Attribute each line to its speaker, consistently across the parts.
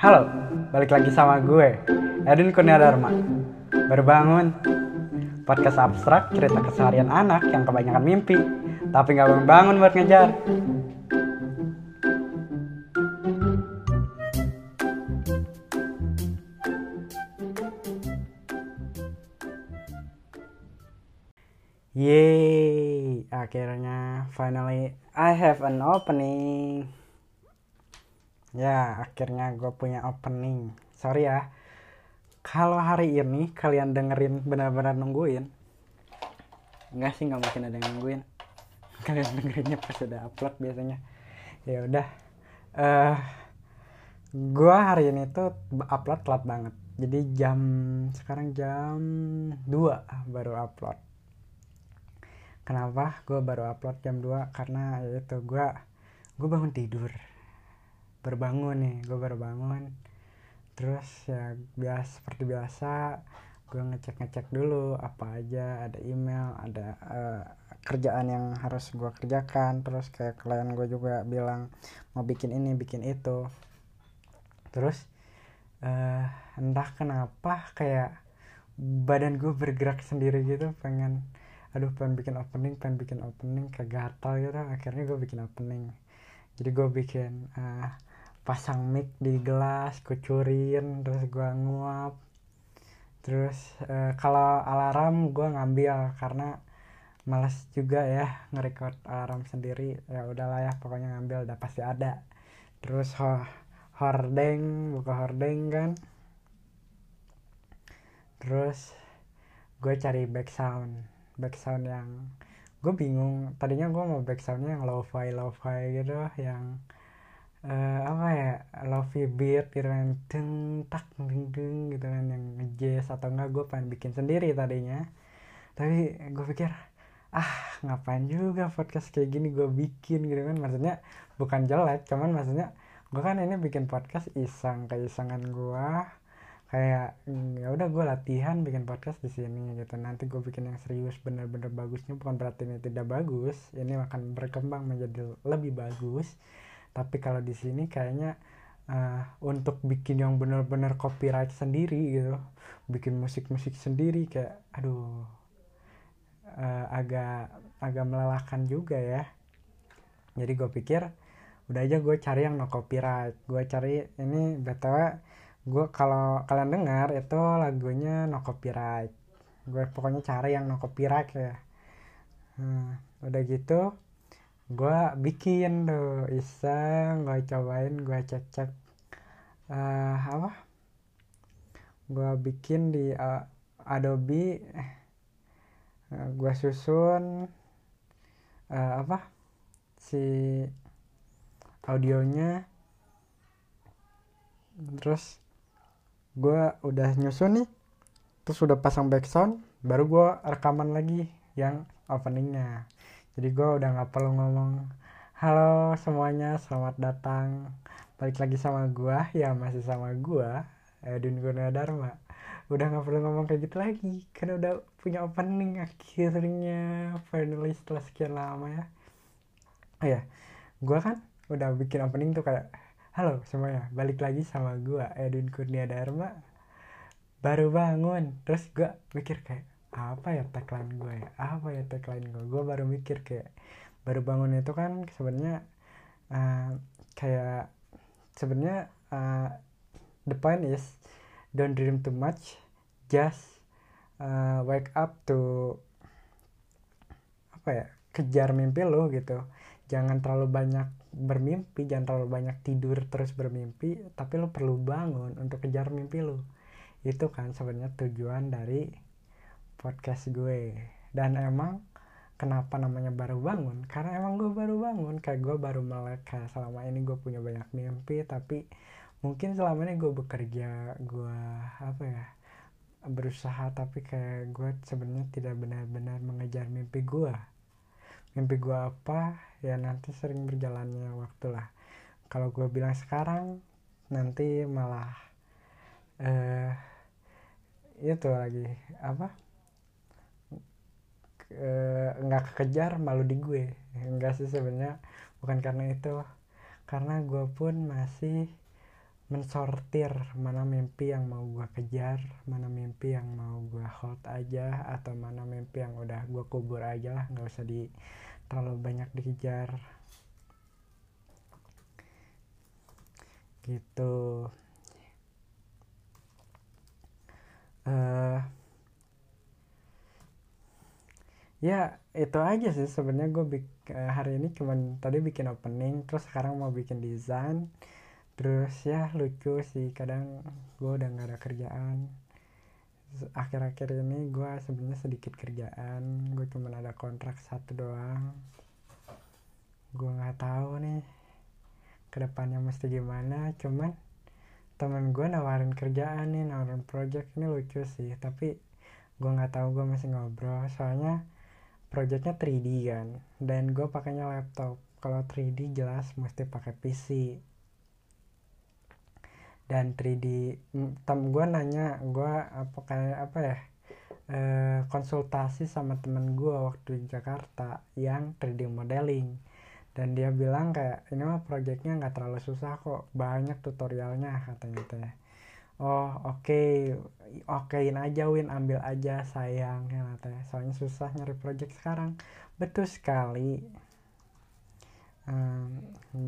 Speaker 1: Halo, balik lagi sama gue, Edwin Kurnia Dharma. Baru bangun. Podcast abstrak cerita keseharian anak yang kebanyakan mimpi, tapi nggak bangun-bangun buat ngejar. Yeay, akhirnya finally I have an opening. Ya, akhirnya gue punya opening. Sorry ya, kalau hari ini kalian dengerin benar-benar nungguin. Enggak sih, nggak mungkin ada yang nungguin. Kalian dengerinnya pas udah upload biasanya. Ya udah. Eh, gue hari ini tuh upload telat banget. Jadi jam sekarang jam 2 baru upload kenapa gue baru upload jam 2 karena itu gue gue bangun tidur berbangun nih gue baru bangun. Terus ya biasa seperti biasa gue ngecek ngecek dulu apa aja ada email ada uh, kerjaan yang harus gue kerjakan. Terus kayak klien gue juga bilang mau bikin ini bikin itu. Terus uh, entah kenapa kayak badan gue bergerak sendiri gitu pengen aduh pengen bikin opening pengen bikin opening kayak gatal gitu. Akhirnya gue bikin opening. Jadi gue bikin uh, pasang mic di gelas kucurin terus gue nguap. Terus uh, kalau alarm gue ngambil karena males juga ya ngerecord alarm sendiri. Ya udahlah ya pokoknya ngambil udah pasti ada. Terus ho hordeng buka hordeng kan. Terus gue cari back sound background yang gue bingung. Tadinya gue mau backgroundnya yang lo-fi lo-fi gitu yang uh, apa ya lo-fi beat gitu kan deng tak deng deng gitu kan yang jazz atau enggak gue pengen bikin sendiri tadinya. Tapi gue pikir ah ngapain juga podcast kayak gini gue bikin gitu kan. Maksudnya bukan jelek cuman maksudnya gue kan ini bikin podcast iseng keisengan gue kayak ya udah gue latihan bikin podcast di sini gitu. Nanti gue bikin yang serius bener-bener bagusnya bukan berarti ini tidak bagus ini akan berkembang menjadi lebih bagus tapi kalau di sini kayaknya uh, untuk bikin yang bener-bener copyright sendiri gitu bikin musik-musik sendiri kayak aduh uh, agak agak melelahkan juga ya. Jadi gue pikir udah aja gue cari yang no copyright gue cari ini btw gue kalau kalian dengar itu lagunya no copyright gue pokoknya cari yang no copyright ya. Hmm, udah gitu gue bikin tuh iseng gue cobain gue cek cek uh, apa? Gue bikin di uh, Adobe. Uh, gue susun uh, apa? Si audionya. Terus gue udah nyusun nih. Terus udah pasang background baru gue rekaman lagi yang openingnya jadi gue udah nggak perlu ngomong halo semuanya selamat datang. Balik lagi sama gue ya masih sama gue Edwin Guna Dharma udah nggak perlu ngomong kayak gitu lagi karena udah punya opening akhirnya finally setelah sekian lama ya. Oh ya gue kan udah bikin opening tuh kayak Halo semuanya, balik lagi sama gue Edwin Kurnia Dharma Baru bangun, terus gue mikir kayak apa ya tagline gue ya? Apa ya tagline gue? Gue baru mikir kayak baru bangun itu kan sebenarnya uh, kayak sebenarnya uh, the point is don't dream too much just uh, wake up to apa ya kejar mimpi lo gitu. Jangan terlalu banyak bermimpi jangan terlalu banyak tidur terus bermimpi tapi lo perlu bangun untuk kejar mimpi lo. Itu kan sebenarnya tujuan dari podcast gue. Dan emang kenapa namanya baru bangun? Karena emang gue baru bangun. Kayak gue baru melek kayak selama ini gue punya banyak mimpi tapi mungkin selama ini gue bekerja gue apa ya berusaha tapi kayak gue sebenarnya tidak benar-benar mengejar mimpi gue. Mimpi gue apa? Ya nanti sering berjalannya waktu lah. Kalau gue bilang sekarang nanti malah eh itu lagi apa nggak kekejar malu di gue. Enggak sih sebenarnya bukan karena itu. Karena gue pun masih mensortir mana mimpi yang mau gue kejar mana mimpi yang mau gue hold aja atau mana mimpi yang udah gue kubur aja lah nggak usah di terlalu banyak dikejar. Gitu. Uh, ya itu aja sih sebenarnya gue bik uh, hari ini cuman tadi bikin opening terus sekarang mau bikin desain. Terus ya lucu sih kadang gue udah gak ada kerjaan. Akhir-akhir ini gue sebenarnya sedikit kerjaan gue cuma ada kontrak satu doang. Gue nggak tahu nih ke depannya mesti gimana cuman temen gue nawarin kerjaan nih nawarin project ini lucu sih. Tapi gue nggak tahu gue masih ngobrol. Soalnya projectnya 3D kan? Dan gue pakainya laptop. Kalau 3D jelas mesti pakai PC dan 3D tem gue nanya gue apa kayak apa ya e, konsultasi sama temen gue waktu di Jakarta yang 3D modeling. Dan dia bilang kayak ini mah projectnya nggak terlalu susah kok banyak tutorialnya katanya teh oh oke. Okay. okein aja Win. Ambil aja sayang. Ya teh. Soalnya susah nyari project sekarang. Betul sekali. Um,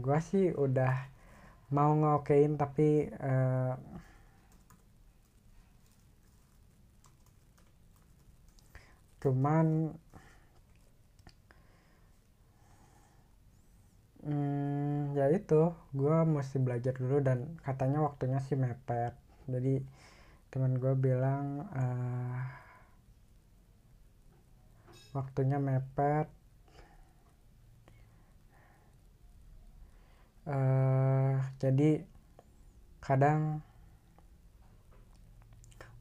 Speaker 1: gue sih udah mau ngokein tapi uh, cuman hmm, ya itu. Gue mesti belajar dulu dan katanya waktunya sih mepet jadi teman gue bilang uh, waktunya mepet. Uh, jadi kadang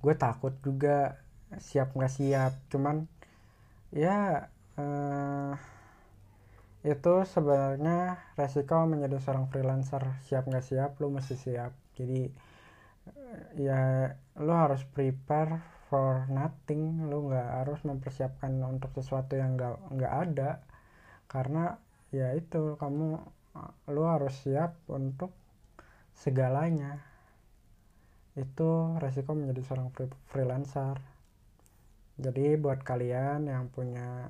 Speaker 1: gue takut juga siap nggak siap. Cuman ya uh, itu sebenarnya resiko menjadi seorang freelancer. Siap nggak siap lu mesti siap. Jadi ya lu harus prepare for nothing. Lu nggak harus mempersiapkan untuk sesuatu yang nggak nggak ada. Karena ya itu kamu lu harus siap untuk segalanya. Itu resiko menjadi seorang freelancer. Jadi buat kalian yang punya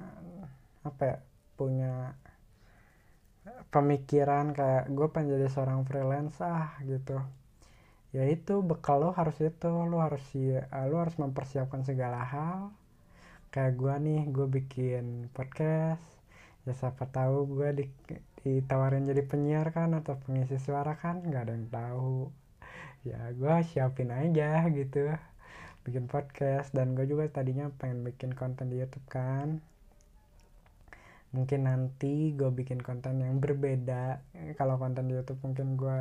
Speaker 1: apa ya punya pemikiran kayak gue pengen jadi seorang freelancer gitu ya itu bekal lo harus itu lo harus ya lo harus mempersiapkan segala hal. Kayak gue nih gue bikin podcast. Ya siapa tahu gue di ditawarin jadi penyiar kan atau pengisi suara kan nggak ada yang tahu. Ya gue siapin aja gitu bikin podcast. Dan gue juga tadinya pengen bikin konten di YouTube kan. Mungkin nanti gue bikin konten yang berbeda. Kalau konten di YouTube mungkin gue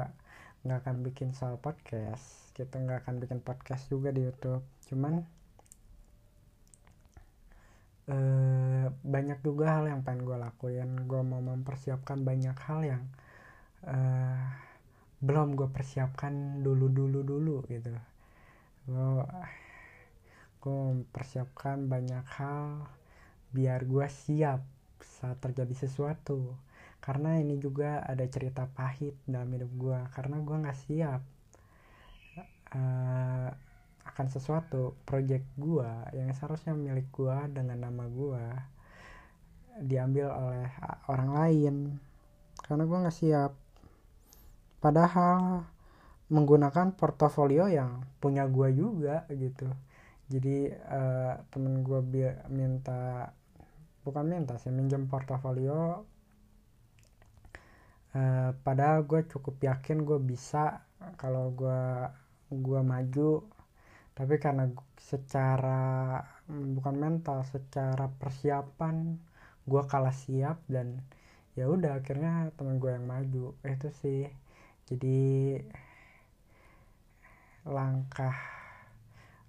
Speaker 1: nggak akan bikin soal podcast. Gitu nggak akan bikin podcast juga di YouTube. Cuman uh, banyak juga hal yang pengen gue lakuin. Gue mau mempersiapkan banyak hal yang uh, belum gue persiapkan dulu dulu dulu gitu gue gue mempersiapkan banyak hal biar gue siap saat terjadi sesuatu karena ini juga ada cerita pahit dalam hidup gue karena gue nggak siap uh, akan sesuatu project gua yang seharusnya milik gua dengan nama gua diambil oleh orang lain. Karena gua nggak siap. Padahal menggunakan portofolio yang punya gua juga gitu. Jadi uh, temen gua minta bukan minta sih minjem portofolio uh, padahal gue cukup yakin gue bisa kalau gue gue maju. Tapi karena secara bukan mental secara persiapan gue kalah siap dan ya udah akhirnya temen gue yang maju. Itu sih. Jadi langkah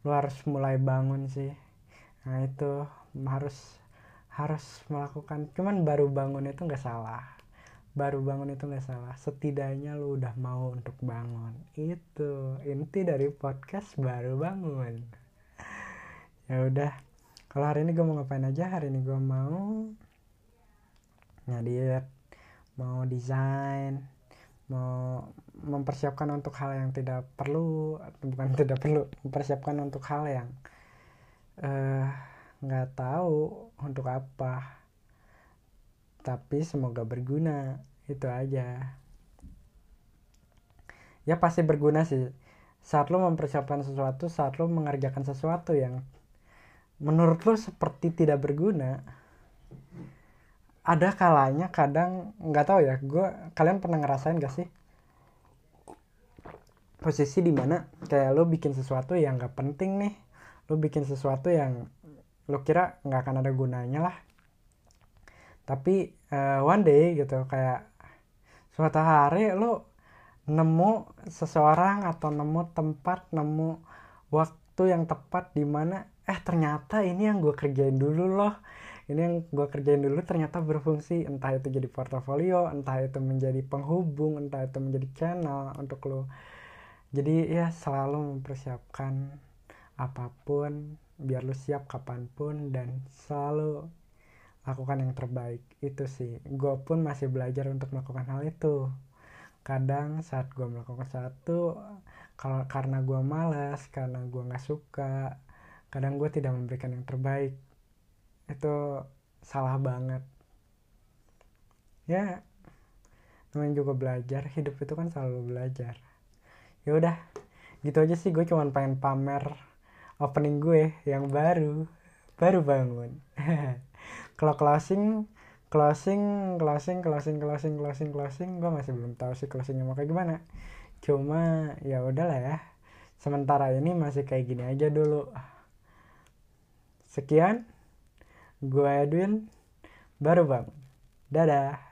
Speaker 1: lu harus mulai bangun sih. Nah itu harus harus melakukan. Cuman baru bangun itu nggak salah baru bangun itu nggak salah. Setidaknya lu udah mau untuk bangun. Itu. Inti dari podcast baru bangun. Ya udah. Kalau hari ini gue mau ngapain aja? Hari ini gue mau ngedit mau desain mau mempersiapkan untuk hal yang tidak perlu bukan tidak perlu mempersiapkan untuk hal yang eh, nggak uh, tahu untuk apa tapi semoga berguna itu aja. Ya pasti berguna sih. Saat lo mempersiapkan sesuatu saat lo mengerjakan sesuatu yang menurut lo seperti tidak berguna ada kalanya kadang nggak tahu ya gue kalian pernah ngerasain gak sih? Posisi di mana kayak lo bikin sesuatu yang nggak penting nih lo bikin sesuatu yang lo kira nggak akan ada gunanya lah tapi uh, one day gitu kayak suatu hari lo nemu seseorang atau nemu tempat nemu waktu yang tepat di mana eh ternyata ini yang gue kerjain dulu loh. Ini yang gue kerjain dulu ternyata berfungsi. Entah itu jadi portofolio entah itu menjadi penghubung entah itu menjadi channel untuk lo jadi ya selalu mempersiapkan apa pun biar lo siap kapan pun dan selalu lakukan yang terbaik. Itu sih. Gue pun masih belajar untuk melakukan hal itu. Kadang saat gue melakukan satu kalau karena gue malas karena gue nggak suka kadang gue tidak memberikan yang terbaik. Itu salah banget. Ya namanya juga belajar. Hidup itu kan selalu belajar. Ya udah gitu aja sih. Gue cuman pengen pamer opening gue yang baru. Baru bangun kalau closing closing closing closing closing closing closing gue masih belum tahu sih closingnya mau kayak gimana. Cuma ya udahlah ya. Sementara ini masih kayak gini aja dulu. Sekian gue Edwin. Baru bang dadah